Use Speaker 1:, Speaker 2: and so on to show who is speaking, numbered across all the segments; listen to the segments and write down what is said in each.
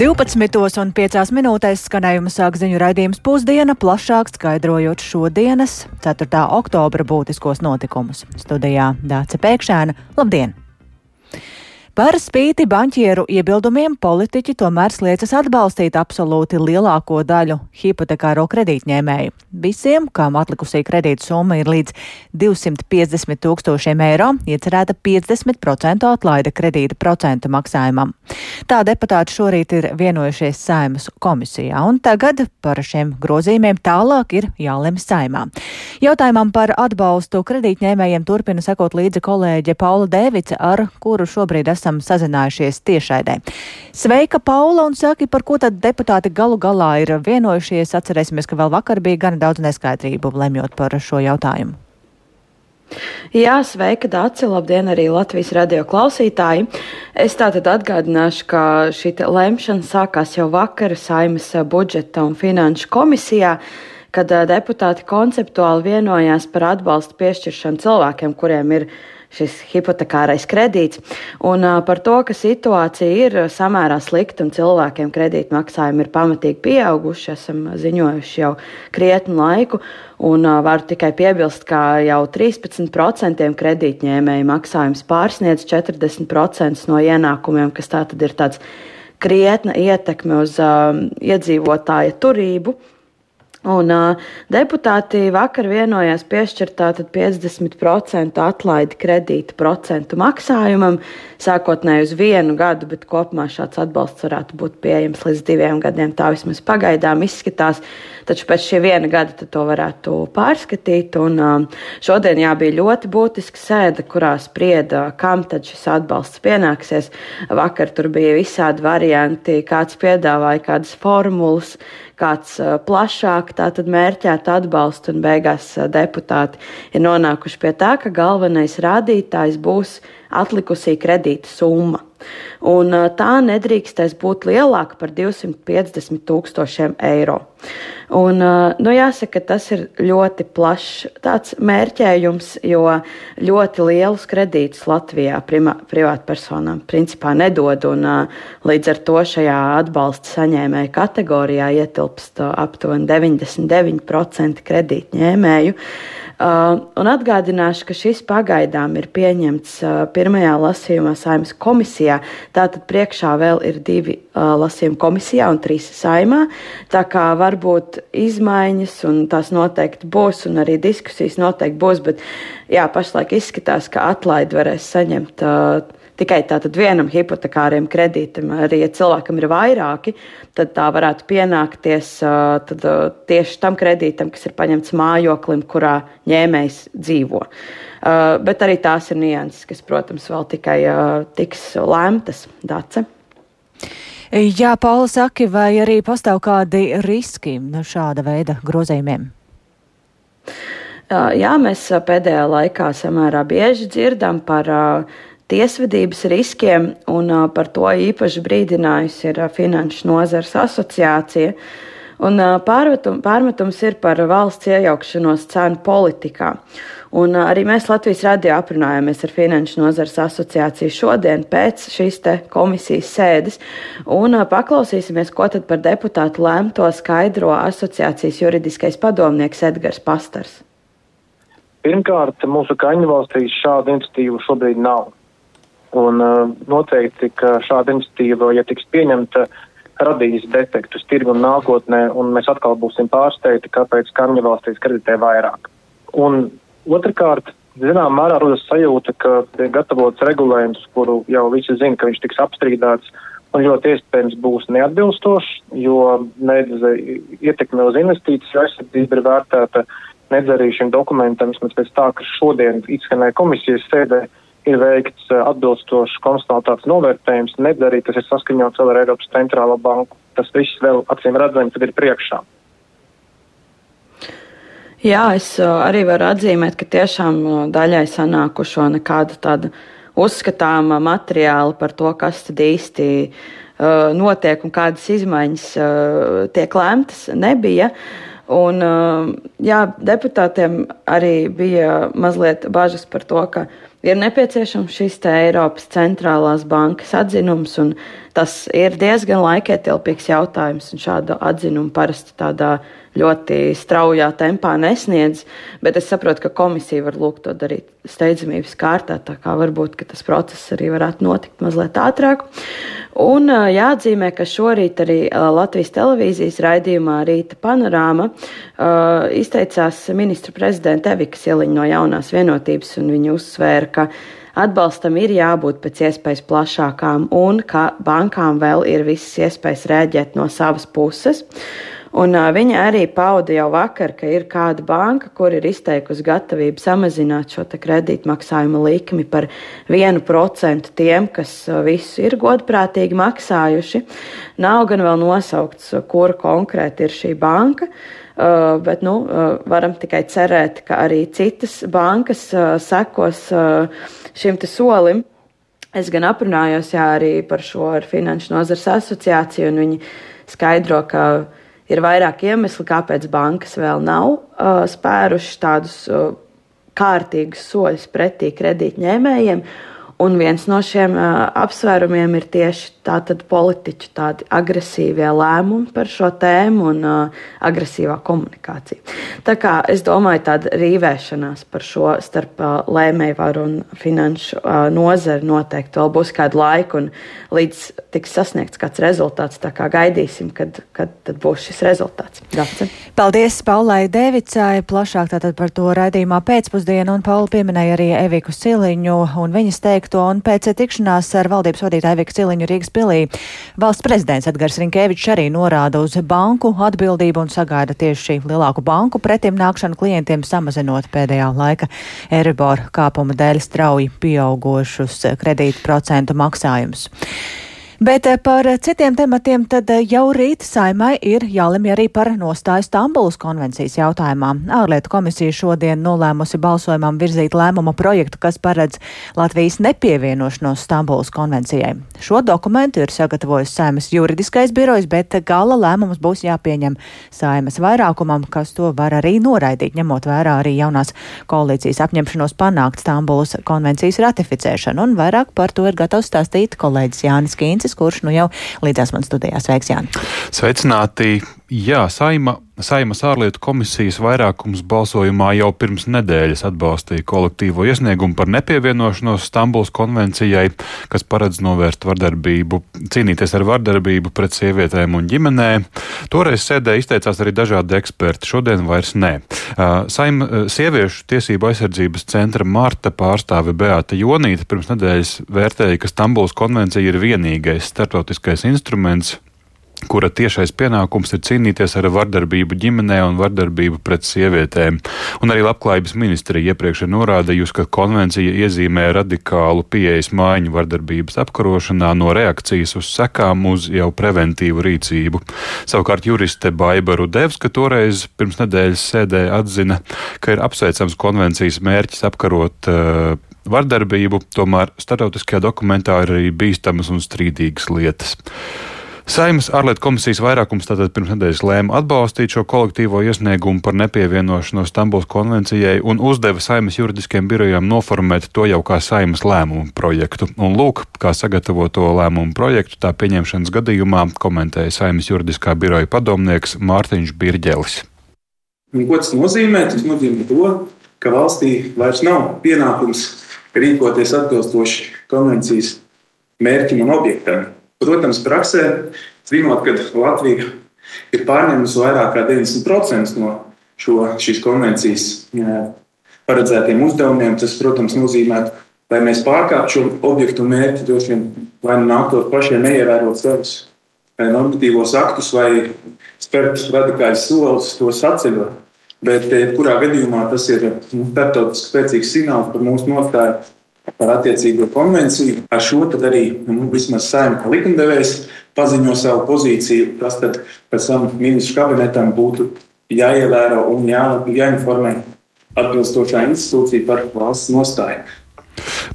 Speaker 1: 12 un 5 minūtēs skanējuma sāk ziņu raidījums pusdiena, plašāk skaidrojot šodienas, 4. oktobra būtiskos notikumus. Studijā Dāca Pēkšēna. Labdien! Par spīti banķieru iebildumiem politiķi tomēr sliecas atbalstīt absolūti lielāko daļu hipotekāro kredītņēmēju. Visiem, kam atlikusī kredīta summa ir līdz 250 tūkstošiem eiro, iecerēta 50% atlaide kredīta procentu maksājumam. Tā deputāti šorīt ir vienojušies saimas komisijā, un tagad par šiem grozījumiem tālāk ir jālem saimā. Jautājumam par atbalstu kredītņēmējiem turpina sekot līdzi kolēģe Paula Dēvice, ar kuru šobrīd esam esam sazinājušies tiešraidē. Sveika, Paula, un saki, par ko tad deputāti galu galā ir vienojušies. Atcerēsimies, ka vēl vakar bija gana daudz neskaidrību lemjot par šo jautājumu.
Speaker 2: Jā, sveika, Dāci, labdien arī Latvijas radio klausītāji. Es tātad atgādināšu, ka šī lemšana sākās jau vakar Saimas budžeta un finanšu komisijā, kad deputāti konceptuāli vienojās par atbalstu piešķiršanu cilvēkiem, kuriem ir šis hipotekārais kredīts. Un par to, ka situācija ir samērā slikta un cilvēkiem kredītmaksājumi ir pamatīgi pieauguši, esam ziņojuši jau krietnu laiku. Un varu tikai piebilst, ka jau 13% kredītņēmēju maksājums pārsniedz 40% no ienākumiem, kas tā tad ir tāds krietna ietekme uz uh, iedzīvotāja turību. Un, uh, deputāti vakar vienojās piešķirt tātad 50% atlaidi kredīta procentu maksājumam, sākotnēji uz vienu gadu, bet kopumā šāds atbalsts varētu būt pieejams līdz diviem gadiem. Tā vismaz pagaidām izskatās, taču pēc šī viena gada to varētu pārskatīt. Un, uh, šodien jā, bija ļoti būtiska sēde, kurā sprieda, kam tad šis atbalsts pienāksies. Vakar tur bija visādi varianti, kāds piedāvāja kādas formulas kāds plašāk tātad mērķētu atbalstu, un beigās deputāti ir nonākuši pie tā, ka galvenais rādītājs būs atlikusī kredīta summa. Un tā nedrīkstēs būt lielāka par 250 tūkstošiem eiro. Un, nu, jāsaka, tas ir ļoti plašs mērķējums, jo ļoti lielus kredītus Latvijā privātpersonām principā nedod. Un, līdz ar to šajā atbalsta saņēmēju kategorijā ietilpst aptuveni 99% kredītņēmēju. Uh, un atgādināšu, ka šis pagaidām ir pieņemts uh, pirmajā lasījumā saimnes komisijā. Tātad priekšā vēl ir divi uh, lasījumi komisijā un trīs saimā. Tā kā varbūt izmaiņas un tās noteikti būs un arī diskusijas noteikti būs, bet jā, pašlaik izskatās, ka atlaidi varēs saņemt. Uh, tikai tātad vienam hipotekāriem kredītam, arī ja cilvēkam ir vairāki, tad tā varētu pienākties tad, tieši tam kredītam, kas ir paņemts mājoklim, kurā ņēmējs dzīvo. Bet arī tās ir nianses, kas, protams, vēl tikai tiks lēmtas dace.
Speaker 1: Jā, Paula saka, vai arī pastāv kādi riski šāda veida grozījumiem?
Speaker 2: Jā, mēs pēdējā laikā samērā bieži dzirdam par uh, tiesvedības riskiem, un par to īpaši brīdinājusi ir Finanšu nozars asociācija. Un pārmetum, pārmetums ir par valsts iejaukšanos cenu politikā. Un arī mēs Latvijas radio aprunājāmies ar Finanšu nozars asociāciju šodien pēc šīs komisijas sēdes un paklausīsimies, ko tad par deputātu lēmto skaidro asociācijas juridiskais padomnieks Edgars Pastars.
Speaker 3: Pirmkārt, mūsu kaimiņu valstīs šādu iniciatīvu šobrīd nav. Un uh, noteikti, ka šāda iniciatīva, ja tiks pieņemta, radīs defektus tirgum nākotnē, un mēs atkal būsim pārsteigti, kāpēc kaimiņu valstīs kreditē vairāk. Un otrkārt, zinām, mērā rodas sajūta, ka tiek gatavots regulējums, kuru jau visi zina, ka viņš tiks apstrīdāts, un ļoti iespējams būs neatbilstošs, jo nedz ietekme uz investīciju aizsardzību ir vērtēta, nedz arī šim dokumentam, vismaz pēc tā, ka šodien izskanēja komisijas sēdē, ir veikts eh, atbilstošs konstelatāts novērtējums, nedz arī tas ir saskaņots vēl ar Eiropas centrālo banku. Tas viss vēl acīm redzami tad ir priekšā.
Speaker 2: Jā, es eh, arī varu atzīmēt, ka tiešām eh, daļai sanākušo nekāda tāda uzskatāma materiāla par to, kas tad īsti uh, notiek un kādas izmaiņas uh, tiek lēmtas, nebija. Un, uh, jā, deputātiem arī bija mazliet bažas par to, ka ir nepieciešams šis Eiropas centrālās bankas atzinums, un tas ir diezgan laikietilpīgs jautājums. Šādu atzinumu parasti tādā ļoti straujā tempā nesniedz, bet es saprotu, ka komisija var lūgt to darīt steidzamības kārtā, tā kā varbūt tas process arī varētu notikt mazliet ātrāk. Un jāatzīmē, ka šorīt arī Latvijas televīzijas raidījumā Rīta panorāma izteicās ministra prezidenta Evika Siliņa no jaunās vienotības, un viņa uzsvēra, ka atbalstam ir jābūt pēc iespējas plašākām un ka bankām vēl ir visas iespējas rēģēt no savas puses. Un, uh, viņa arī pauda jau vakar, ka ir kāda banka, kur ir izteikusi gatavību samazināt šo kredītmaksājuma likmi par 1% tiem, kas uh, visu ir godprātīgi maksājuši. Nav gan vēl nosaukts, kura konkrēti ir šī banka. Uh, bet nu, uh, varam tikai cerēt, ka arī citas bankas uh, sekos uh, šim solim. Es gan aprunājos jā, arī par šo ar Finanšu nozars asociāciju, un viņi skaidro, ka ir vairāk iemesli, kāpēc bankas vēl nav uh, spērušas tādus uh, kārtīgus soļus pretī kredītņēmējiem. Un viens no šiem uh, apsvērumiem ir tieši tātad politiķu tādi agresīvie lēmumi par šo tēmu un uh, agresīvā komunikācija. Tā kā es domāju, tāda rīvēšanās par šo starp uh, lēmējvaru un finanšu uh, nozari noteikti vēl būs kādu laiku, un līdz tiks sasniegts kāds rezultāts. Tā kā gaidīsim, kad, kad būs šis rezultāts. Dace.
Speaker 1: Paldies Paulai Devicai, plašāk tātad par to raidījumā pēcpusdienu, un Paula pieminēja arī Eviku Siliņu un viņas teikto, un pēc tikšanās ar valdības vadītāju Eviku Siliņu Rīgas pilī. Valsts prezidents Edgars Rinkēvičs arī norāda uz banku atbildību un sagaida tieši lielāku banku pretim nākšanu klientiem, samazinot pēdējā laika Eribor kāpuma dēļ strauji pieaugošus kredītu procentu maksājumus. Bet eh, par citiem tematiem tad eh, jau rīt saimai ir jālemj arī par nostāju Stambulas konvencijas jautājumā. Ārlietu komisija šodien nolēmusi balsojumam virzīt lēmuma projektu, kas paredz Latvijas nepievienošanos Stambulas konvencijai. Šo dokumentu ir sagatavojis saimas juridiskais birojs, bet gala lēmums būs jāpieņem saimas vairākumam, kas to var arī noraidīt, ņemot vērā arī jaunās koalīcijas apņemšanos panākt Stambulas konvencijas ratificēšanu. Un vairāk par to ir gatavs stāstīt kolēģis Jānis Kīns. Kurš nu jau līdzās man studijā. Sveiks, Jāni!
Speaker 4: Sveicināti! Jā, Saima, Saimas ārlietu komisijas vairākums balsojumā jau pirms nedēļas atbalstīja kolektīvo iesniegumu par nepievienošanos Stambuls konvencijai, kas paredz novērst vardarbību, cīnīties ar vardarbību pret sievietēm un ģimenēm. Toreiz sēdē izteicās arī dažādi eksperti, šodien vairs nē. Saima sieviešu tiesību aizsardzības centra Marta pārstāve Beata Jonīta pirms nedēļas vērtēja, ka Stambuls konvencija ir vienīgais starptautiskais instruments, kura tiešais pienākums ir cīnīties ar vardarbību ģimenē un vardarbību pret sievietēm. Un arī Labklājības ministrija iepriekš ir norādījusi, ka konvencija iezīmē radikālu pieejas maiņu vardarbības apkarošanā no reakcijas uz sekām uz jau preventīvu rīcību. Savukārt juriste Baiba Rudevska toreiz pirms nedēļas sēdē atzina, ka ir apsveicams konvencijas mērķis apkarot uh, vardarbību, tomēr starptautiskajā dokumentā ir arī bīstamas un strīdīgas lietas. Saimas ārlietu komisijas vairākums tātad pirms nedēļas lēma atbalstīt šo kolektīvo iesniegumu par nepievienošanos Stambuls konvencijai un uzdeva Saimas juridiskiem birojām noformēt to jau kā Saimas lēmumu projektu. Un lūk, kā sagatavoto lēmumu projektu tā pieņemšanas gadījumā komentēja Saimas juridiskā biroja padomnieks Mārtiņš Birģelis.
Speaker 5: Un, ko tas nozīmē? Tas nozīmē to, ka valstī vairs nav pienākums rīkoties atbilstoši konvencijas mērķim un objektam. Protams, praksē, zinot, ka Latvija ir pārņēmusi vairāk kā 90% no šo, šīs konvencijas paredzētiem uzdevumiem, tas, protams, nozīmē, lai mēs pārkāptu šo objektu mērķi, droši vien vai nu nāktos pašiem neievērot savus normatīvos aktus vai spērt radikālus solus, tos atceļot. Bet, kurā gadījumā tas ir nu, starptautiski spēcīgs signāls par mūsu nostāju par attiecīgo konvenciju. Ar šo arī nu, vismaz saimta likumdevējs paziņo savu pozīciju. Tas tad pēc tam ministru kabinetam būtu jāievēro un jā, jāinformē atbilstošā institūcija par valsts nostāju.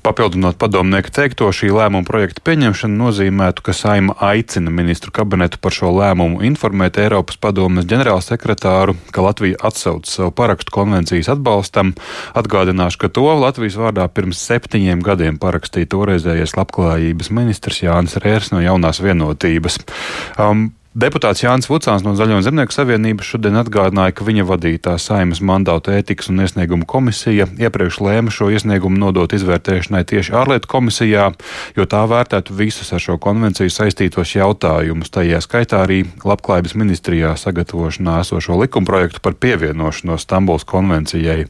Speaker 4: Papildinot padomnieku teikto, šī lēmuma projekta pieņemšana nozīmētu, ka Saima aicina ministru kabinetu par šo lēmumu informēt Eiropas padomes ģenerālsekretāru, ka Latvija atsauc savu parakstu konvencijas atbalstam. Atgādināšu, ka to Latvijas vārdā pirms septiņiem gadiem parakstīja toreizējais labklājības ministrs Jānis Rērs no jaunās vienotības. Um, Deputāts Jānis Vucāns no Zaļo zemnieku savienības šodien atgādināja, ka viņa vadītā saimas mandāta ētikas un iesniegumu komisija iepriekš lēma šo iesniegumu nodot izvērtēšanai tieši ārlietu komisijā, jo tā vērtētu visus ar šo konvenciju saistītos jautājumus, tajā skaitā arī labklājības ministrijā sagatavošanā esošo likumprojektu par pievienošanos Stambuls konvencijai.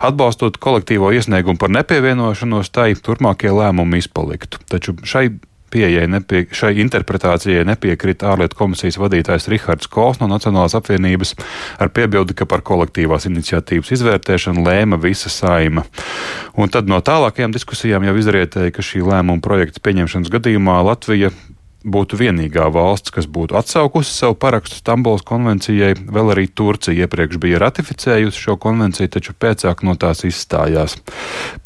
Speaker 4: Atbalstot kolektīvo iesniegumu par nepievienošanos, tai turpmākie lēmumi izpaliktu. Taču šai pieejai, nepie, šai interpretācijai nepiekrita ārlietu komisijas vadītājs Rihards Kols no Nacionālās apvienības ar piebildi, ka par kolektīvās iniciatīvas izvērtēšanu lēma visa saima. Un tad no tālākajām diskusijām jau izrietēja, ka šī lēmuma projekta pieņemšanas gadījumā Latvija būtu vienīgā valsts, kas būtu atsaukusi savu parakstu Stambulas konvencijai. Vēl arī Turcija iepriekš bija ratificējusi šo konvenciju, taču pēcāk no tās izstājās.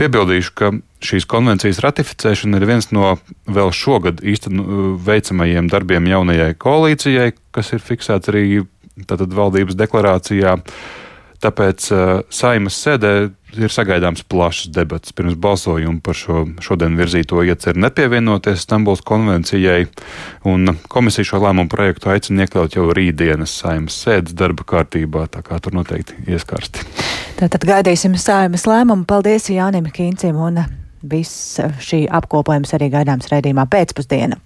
Speaker 4: Piebildīšu, ka šīs konvencijas ratificēšana ir viens no vēl šogad īstenībā veicamajiem darbiem jaunajai koalīcijai, kas ir fiksēts arī tātad, valdības deklarācijā. Tāpēc uh, saimas sēdē ir sagaidāms plašs debats pirms balsojuma par šo šodien virzīto ieceru nepievienoties Stambuls konvencijai, un komisija šo lēmumu projektu aicina iekļaut jau rītdienas saimas sēdes darba kārtībā, tā kā tur noteikti ieskarsti.
Speaker 1: Tātad gaidīsim saimas lēmumu. Paldies Jānim Kīncim, un viss šī apkopojums arī gaidāms raidījumā pēcpusdiena.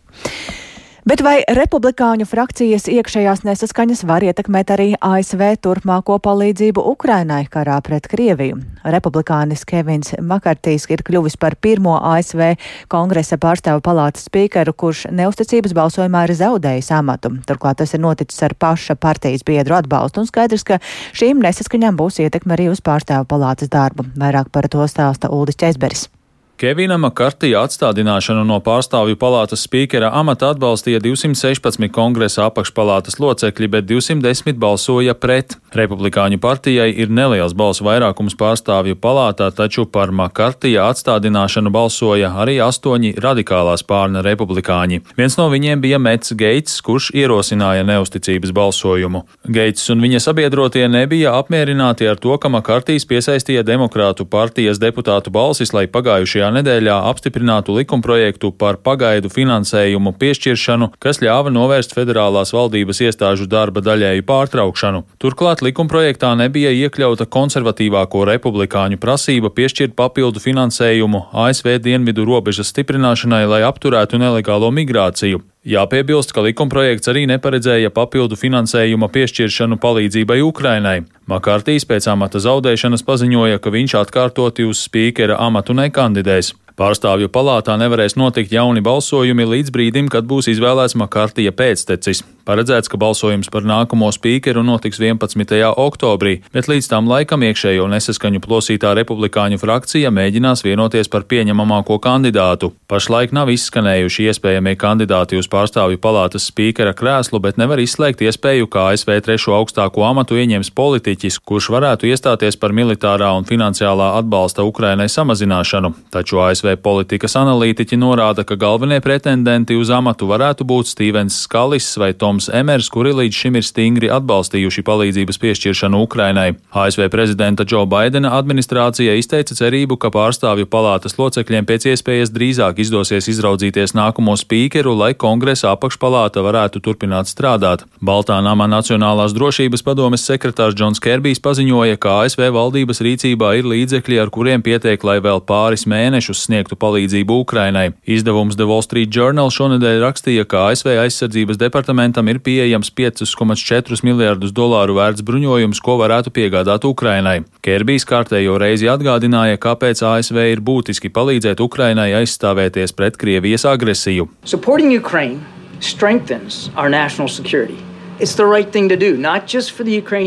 Speaker 1: Bet vai republikāņu frakcijas iekšējās nesaskaņas var ietekmēt arī ASV turpmāko palīdzību Ukrainai karā pret Krieviju? Republikānis Kevins Makartīs ir kļuvis par pirmo ASV kongresa pārstāvu palātas spīkeru, kurš neusticības balsojumā ir zaudējis amatu. Turklāt tas ir noticis ar paša partijas biedru atbalstu un skaidrs, ka šīm nesaskaņām būs ietekme arī uz pārstāvu palātas darbu. Vairāk par to stāsta Uldis Česberis.
Speaker 6: Kevina Makartija atstādināšanu no pārstāvju palātas spīkera amata atbalstīja 216 kongresa apakšpalātas locekļi, bet 210 balsoja pret. Republikāņu partijai ir neliels balsu vairākums pārstāvju palātā, taču par Makartija atstādināšanu balsoja arī astoņi radikālās pārna republikāņi. Viens no viņiem bija Mets Geits, kurš ierosināja neusticības balsojumu. Geits un viņa sabiedrotie nebija apmierināti ar to, ka Makartijs piesaistīja demokrātu partijas deputātu balsis, lai pagājušajā pagājušajā nedēļā apstiprinātu likumprojektu par pagaidu finansējumu piešķiršanu, kas ļāva novērst federālās valdības iestāžu darba daļēju pārtraukšanu. Turklāt likumprojektā nebija iekļauta konservatīvāko republikāņu prasība piešķirt papildu finansējumu ASV dienvidu robežas stiprināšanai, lai apturētu nelegālo migrāciju. Jāpiebilst, ka likumprojekts arī neparedzēja papildu finansējuma piešķiršanu palīdzībai Ukrainai. Makārtīs pēc amata zaudēšanas paziņoja, ka viņš atkārtoti uz spīkera amatu nekandidēs. Pārstāvju palātā nevarēs notikt jauni balsojumi līdz brīdim, kad būs izvēlēts Makārtija pēctecis. Paredzēts, ka balsojums par nākamo spīkeru notiks 11. oktobrī, bet līdz tam laikam iekšējo nesaskaņu plosītā republikāņu frakcija mēģinās vienoties par pieņemamāko kandidātu. Pašlaik nav izskanējuši iespējamie kandidāti uz pārstāvju palātas spīkera krēslu, bet nevar izslēgt iespēju, ka ASV trešo augstāko amatu ieņems politiķis, kurš varētu iestāties par militārā un finansiālā atbalsta Ukrainai samazināšanu. Taču ASV politikas analītiķi norāda, ka galvenie pretendenti uz amatu varētu būt Stevens Skalis vai Toms. Toms Emers, kuri līdz šim ir stingri atbalstījuši palīdzības piešķiršanu Ukrainai. ASV prezidenta Džo Baidena administrācija izteica cerību, ka pārstāvju palātas locekļiem pēc iespējas drīzāk izdosies izraudzīties nākamo spīkeru, lai kongresa apakšpalāta varētu turpināt strādāt. Baltā nama Nacionālās drošības padomes sekretārs Džons Kerbijs paziņoja, ka ASV valdības rīcībā ir līdzekļi, ar kuriem pietiek, lai vēl pāris mēnešus sniegtu palīdzību Ukrainai. Izdevums The Wall Street Journal šonadēļ rakstīja, ka ASV aizsardzības departamentam Parlamentam ir pieejams 5,4 miljardus dolāru vērts bruņojums, ko varētu piegādāt Ukrainai. Kerbijs kārtējo reizi atgādināja, kāpēc ASV ir būtiski palīdzēt Ukrainai aizstāvēties pret Krievijas agresiju. Supporting Ukraine strengthens our national security.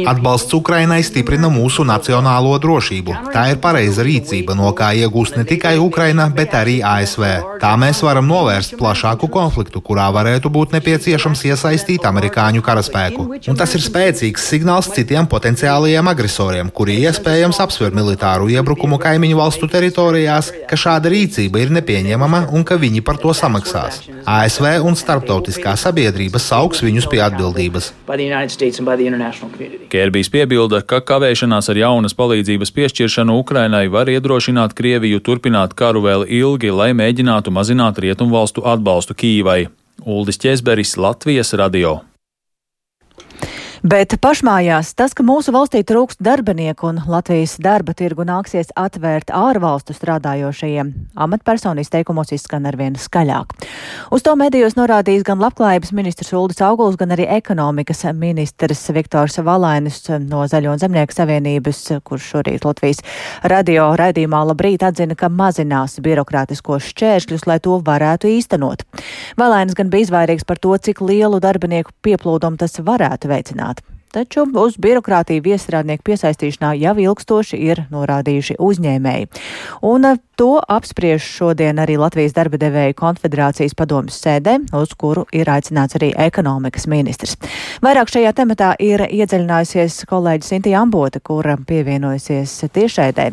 Speaker 7: Atbalsts Ukrainai stiprina mūsu nacionālo drošību. Tā ir pareiza rīcība, no kā iegūst ne tikai Ukraina, bet arī ASV. Tā mēs varam novērst plašāku konfliktu, kurā varētu būt nepieciešams iesaistīt amerikāņu karaspēku. Un tas ir spēcīgs signāls citiem potenciālajiem agresoriem, kuri iespējams apsver militāru iebrukumu kaimiņu valstu teritorijās, ka šāda rīcība ir nepieņemama un ka viņi par to samaksās. ASV un starptautiskā sabiedrība sauks viņus pie atbildības
Speaker 6: atbildības. Kērbijs piebilda, ka kavēšanās ar jaunas palīdzības piešķiršanu Ukrainai var iedrošināt Krieviju turpināt karu vēl ilgi, lai mēģinātu mazināt rietumvalstu atbalstu Kīvai. Uldis Česberis, Latvijas radio.
Speaker 1: Bet pašmājās tas, ka mūsu valstī trūkst darbinieku un Latvijas darba tirgu nāksies atvērt ārvalstu strādājošajiem, amatpersonu izteikumos izskan arvien skaļāk. Uz to medijos norādījis gan labklājības ministrs Uldis Auguls, gan arī ekonomikas ministrs Viktors Valainis no Zaļo un Zemnieku savienības, kurš šorīt Latvijas radio raidījumā labrīt atzina, ka mazinās birokrātiskos šķēršļus, lai to varētu īstenot. Valainis gan bija izvairīgs par to, cik lielu darbinieku pieplūdumu tas varētu veicināt. Taču uz birokrātiju viestrādnieku piesaistīšanā jau ilgstoši ir norādījuši uzņēmēji. Un eh, to apspriež šodien arī Latvijas darba devēju konfederācijas padomjas sēdē, uz kuru ir aicināts arī ekonomikas ministrs. Vairāk šajā tematā ir iedziļinājusies kolēģis Sintija Ambota, kura pievienojusies tiešēdē.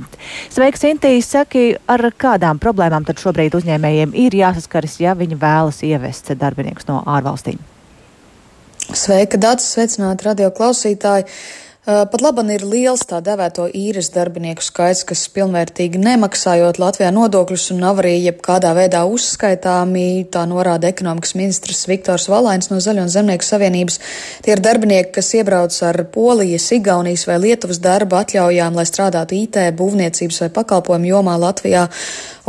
Speaker 1: Sveiks, Sintija! Saki, ar kādām problēmām tad šobrīd uzņēmējiem ir jāsaskaras, ja viņi vēlas ievest darbiniekus no ārvalstīm?
Speaker 8: Sveika, Dārts! Sveicināti radio klausītāji! Pat laban ir liels tā devēto īres darbinieku skaits, kas pilnvērtīgi nemaksājot Latvijā nodokļus un nav arī jebkādā veidā uzskaitāmi, tā norāda ekonomikas ministrs Viktors Valains no Zaļo un Zemnieku savienības. Tie ir darbinieki, kas iebrauc ar Polijas, Igaunijas vai Lietuvas darba atļaujām, lai strādātu IT, būvniecības vai pakalpojumu jomā Latvijā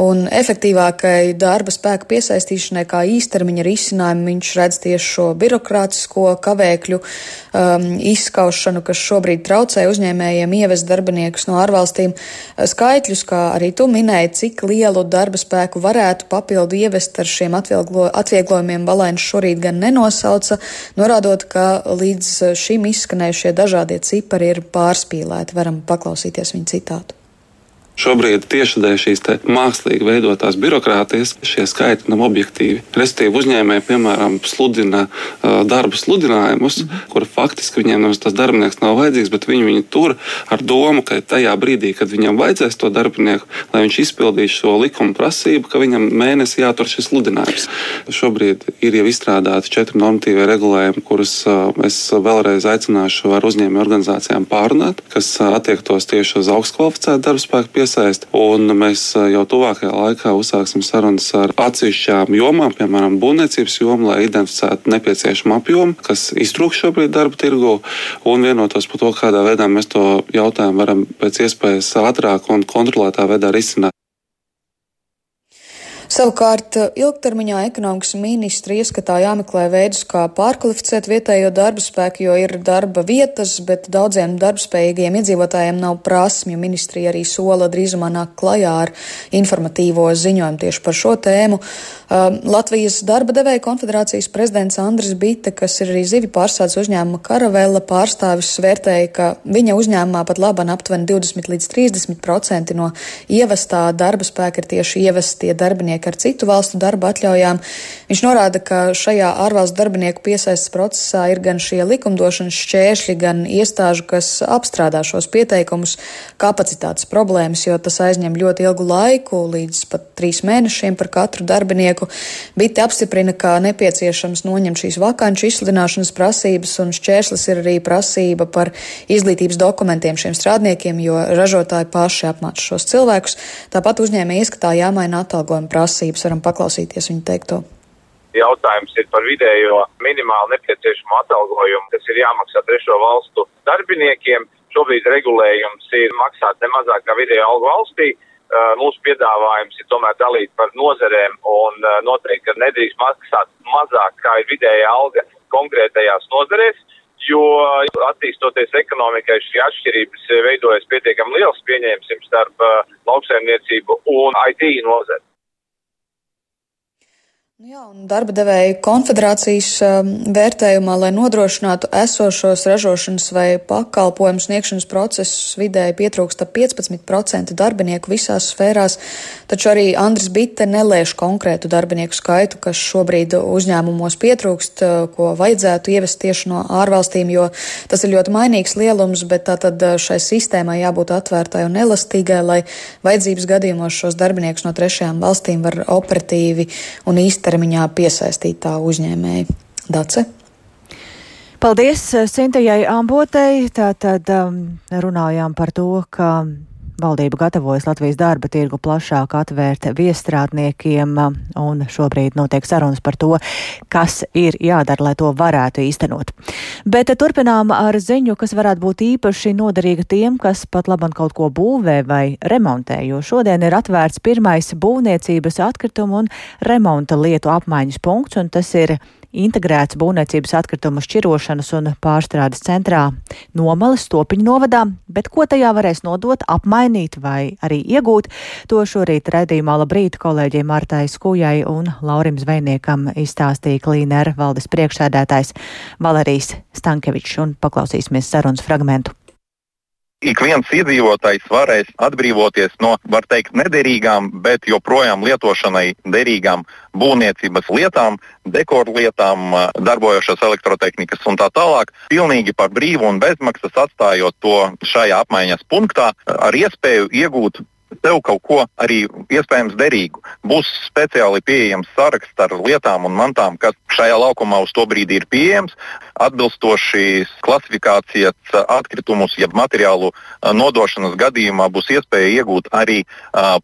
Speaker 8: un efektīvākai darba spēka piesaistīšanai kā īstermiņa risinājumu viņš redz tieši šo birokrātisko kavēkļu um, izskaušanu, kas šobrīd traucē uzņēmējiem ievest darbiniekus no ārvalstīm. Skaitļus, kā arī tu minēji, cik lielu darba spēku varētu papildu ievest ar šiem atvieglo, atvieglojumiem, Balēns šorīt gan nenosauca, norādot, ka līdz šim izskanējušie dažādie cipari ir pārspīlēti. Varam paklausīties viņa citātu.
Speaker 9: Šobrīd tieši dēļ šīs mākslīgi veidotās birokrātijas šie skaiti nav objektīvi. Restīvi uzņēmēji, piemēram, sludina uh, darba sludinājumus, mm. kur faktiski viņiem nemaz tas darbinieks nav vajadzīgs, bet viņi viņu tur ar domu, ka tajā brīdī, kad viņam vajadzēs to darbinieku, lai viņš izpildīs šo likuma prasību, ka viņam mēnesī jātur šis sludinājums. Šobrīd ir jau izstrādāti četri normatīvie regulējumi, kurus uh, es vēlreiz aicināšu ar uzņēmēju organizācijām pārunāt, kas attiektos tieši uz augstu kvalificētu darba spēku iesaist. Un mēs jau tuvākajā laikā uzsāksim sarunas ar atsevišķām jomām, piemēram, būvniecības jomu, lai identificētu nepieciešamu apjomu, kas iztrūkst šobrīd darba tirgu, un vienotos par to, kādā veidā mēs to jautājumu varam pēc iespējas ātrāk un kontrolētā veidā risināt.
Speaker 8: Savukārt, ilgtermiņā ekonomikas ministri ieskatā jāmeklē veidus, kā pārkvalificēt vietējo darba spēku, jo ir darba vietas, bet daudziem darbspējīgiem iedzīvotājiem nav prasmju. Ministrija arī sola drīzumā nāk klajā ar informatīvo ziņojumu tieši par šo tēmu. Um, Latvijas darba devēja konfederācijas prezidents Andris Bita, kas ir arī zivi pārstādes uzņēmuma Karavela pārstāvis, vērtēja, ka viņa uzņēmumā pat laban aptuveni 20 līdz 30 procenti no ievestā darba spēka ir tieši ievestie darbinieki darbinieki ar citu valstu darba atļaujām. Viņš norāda, ka šajā ārvalstu darbinieku piesaistes procesā ir gan šie likumdošanas šķēršļi, gan iestāžu, kas apstrādā šos pieteikumus, kapacitātes problēmas, jo tas aizņem ļoti ilgu laiku, līdz pat trīs mēnešiem par katru darbinieku. Biti apstiprina, ka nepieciešams noņemt šīs vakanču izsludināšanas prasības, un šķērslis ir arī prasība par izglītības dokumentiem šiem strādniekiem, jo ražotāji paši apmāca šos cilvēkus. Tāpat uzņēmēji ieskatā jāmaina atalgojuma prasības prasības, varam paklausīties viņu teikto.
Speaker 10: Jautājums ir par vidējo minimālu nepieciešamo atalgojumu, kas ir jāmaksā trešo valstu darbiniekiem. Šobrīd regulējums ir maksāt ne mazāk kā vidējo algu valstī. Mūsu piedāvājums ir tomēr dalīt par nozerēm un noteikti, ka nedrīkst maksāt mazāk kā ir vidējā alga konkrētajās nozerēs jo attīstoties ekonomikai šī atšķirības veidojas pietiekami liels pieņēmums starp lauksaimniecību un IT nozari.
Speaker 8: Nu jā, darba devēja konfederācijas um, vērtējumā, lai nodrošinātu esošos ražošanas vai pakalpojumu sniegšanas procesus, vidēji pietrūkst ap 15% darbinieku visās sfērās, taču arī Andris Bitte nelēš konkrētu darbinieku skaitu, kas šobrīd uzņēmumos pietrūkst, uh, ko vajadzētu ievest tieši no ārvalstīm, jo tas ir ļoti mainīgs lielums, bet tātad uh, šai sistēmai jābūt atvērtai un elastīgai, lai vajadzības gadījumos šos darbiniekus no trešajām valstīm var operatīvi un īsti ilgtermiņā piesaistītā uzņēmēja. Dace?
Speaker 1: Paldies Sintējai Ambotei. Tātad um, runājām par to, ka Valdība gatavojas Latvijas darba tirgu plašāk atvērt viestrādniekiem, un šobrīd notiek sarunas par to, kas ir jādara, lai to varētu īstenot. Bet turpinām ar ziņu, kas varētu būt īpaši noderīga tiem, kas pat labam kaut ko būvē vai remontē, jo šodien ir atvērts pirmais būvniecības atkritumu un remonta lietu apmaiņas punkts, un tas ir integrēts būvniecības atkritumu šķirošanas un pārstrādes centrā. Nomalas Stopiņu novadā, bet ko tajā varēs nodot, apmainīt vai arī iegūt, to šorīt redzījumā labrīt kolēģiem Martai Skujai un Laurim Zvejniekam izstāstīja Klīnera valdes priekšsēdētājs Valerijs Stankevičs. Un paklausīsimies sarunas fragmentu
Speaker 11: ik viens iedzīvotājs varēs atbrīvoties no, var teikt, nederīgām, bet joprojām lietošanai derīgām būvniecības lietām, dekoru lietām, darbojošās elektrotehnikas un tā tālāk, pilnīgi par brīvu un bezmaksas atstājot to šajā apmaiņas punktā ar iespēju iegūt tev kaut ko arī iespējams derīgu. Būs speciāli pieejams saraksts ar lietām un mantām, kas šajā laukumā uz to brīdi ir pieejams. Atbilstoši klasifikācijas atkritumus, jeb materiālu nodošanas gadījumā būs iespēja iegūt arī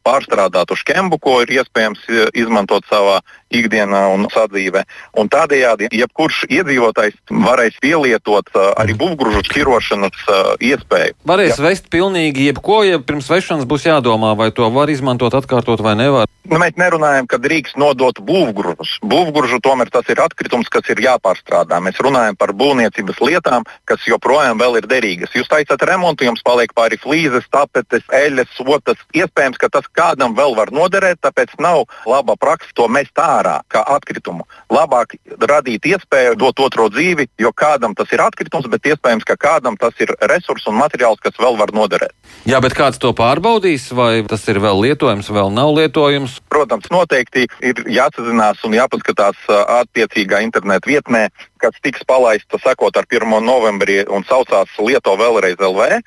Speaker 11: pārstrādātu škembu, ko ir iespējams izmantot savā ikdienā un sadzīvē. Un tādējādi jebkurš iedzīvotājs varēs pielietot arī būvgrūžu šķirošanas iespēju.
Speaker 12: Varēs ja. vest pilnīgi jebko, ja pirms vešanas būs jādomā, vai to var izmantot, atkārtot vai nevar.
Speaker 11: Nu, mēs nerunājam, ka drīkst nodot būvgrūžus. Būvgrūžu tomēr tas ir atkritums, kas ir jāpārstrādā. Mēs runājam par būvniecības lietām, kas joprojām ir derīgas. Jūs teicat, remontu jums paliek pāri flīzes, tapetes, eļļas, sotas. Iespējams, ka tas kādam vēl var noderēt, tāpēc nav laba praksa to mest ārā kā atkritumu. Labāk radīt iespēju dot otro dzīvi, jo kādam tas ir atkritums, bet iespējams, ka kādam tas ir resurs un materiāls, kas vēl var noderēt.
Speaker 12: Jā, bet kāds to pārbaudīs, vai tas ir vēl lietojams, vēl nav lietojams?
Speaker 11: Protams, noteikti ir jāsazinās un jāpaskatās attiecīgā interneta vietnē, kas tiks palaista sekot ar 1. novembrī un saucās Lieto vēlreiz LV.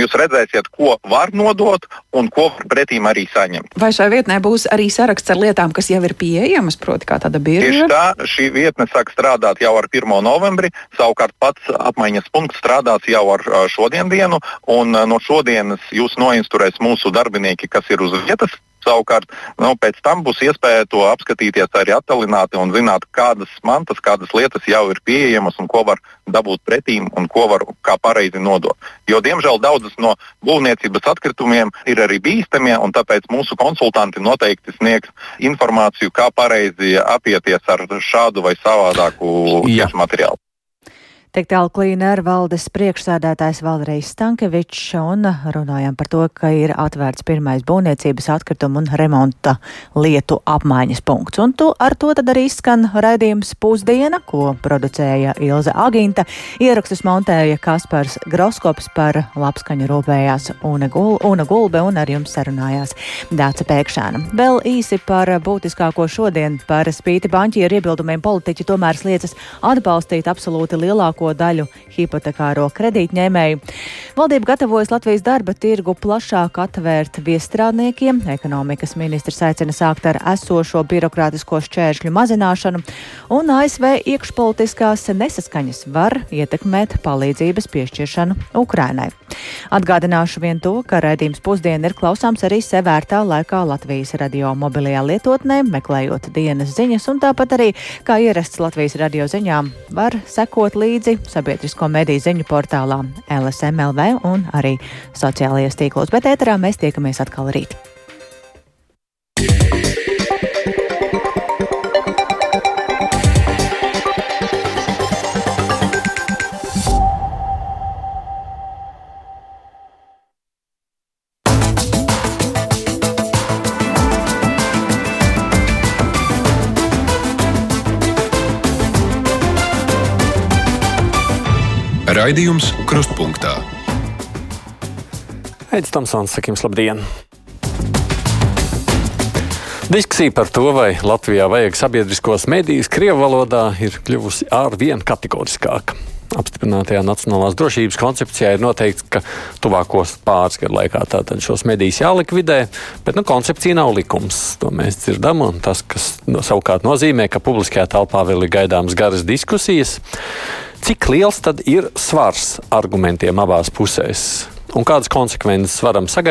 Speaker 11: Jūs redzēsiet, ko var nodot un ko pretīm arī saņemt.
Speaker 13: Vai šai vietnē būs arī saraksts ar lietām, kas jau ir pieejamas, proti, kā tāda birža?
Speaker 11: Tieši tā, šī vietne sāk strādāt jau ar 1. novembri, savukārt pats apmaiņas punkts strādās jau ar šodien dienu, un no šodienas jūs noinstruēs mūsu darbinieki, kas ir uz vietas, Savukārt, nu, pēc tam būs iespēja to apskatīties arī attālināti un zināt, kādas mantas, kādas lietas jau ir pieejamas un ko var dabūt pretīm un ko var kā pareizi nodot. Jo, diemžēl, daudzas no būvniecības atkritumiem ir arī bīstamie, un tāpēc mūsu konsultanti noteikti sniegs informāciju, kā pareizi apieties ar šādu vai savādāku materiālu.
Speaker 1: Tik tālu klīnera valdes priekšsēdētājs Valrejs Stankevičs un runājām par to, ka ir atvērts pirmais būvniecības atkritumu un remonta lietu apmaiņas punkts. Un tu, ar to tad arī skan raidījums pusdiena, ko producēja Ilza Aginta. Ierakstus montēja Kaspars Groskops par labskaņu rūpējās Una, Gul, Una Gulbe un ar jums sarunājās Dāca Pēkšāna. Vēl īsi par būtiskāko šodien par spīti banķieru iebildumiem politiķi tomēr sliecas atbalstīt absolūti lielāko lielāko daļu hipotekāro kredītņēmēju. Valdība gatavojas Latvijas darba tirgu plašāk atvērt viestrādniekiem. Ekonomikas ministrs aicina sākt ar esošo birokrātisko šķēršļu mazināšanu, un ASV iekšpolitiskās nesaskaņas var ietekmēt palīdzības piešķiršanu Ukrainai. Atgādināšu vien to, ka raidījums pusdiena ir klausāms arī sevērtā laikā Latvijas radio mobilajā lietotnē, meklējot dienas ziņas, un tāpat arī, kā ierasts Latvijas radio ziņām, var sekot līdzi sabiedrisko mediju ziņu portālā LSMLV LV un arī sociālajos tīklos. Bet ēterā mēs tiekamies atkal rīt.
Speaker 14: Raidījums Krustpunktā
Speaker 12: Aizsmeļamies, Tamsons, sakim, labdien! Diskusija par to, vai Latvijā vajag sabiedriskos medijus Krievu valodā, ir kļuvusi arvien kategoriskāka. Apstiprinātajā nacionālās drošības koncepcijā ir noteikts, ka tuvākos pāris gadu laikā tātad šos medijus jālikvidē, bet nu, koncepcija nav likums. To mēs dzirdam, un tas, no, savukārt nozīmē, ka publiskajā telpā vēl ir gaidāmas garas diskusijas. Cik liels tad ir svars argumentiem abās pusēs? Un kādas konsekvences varam sagaidīt?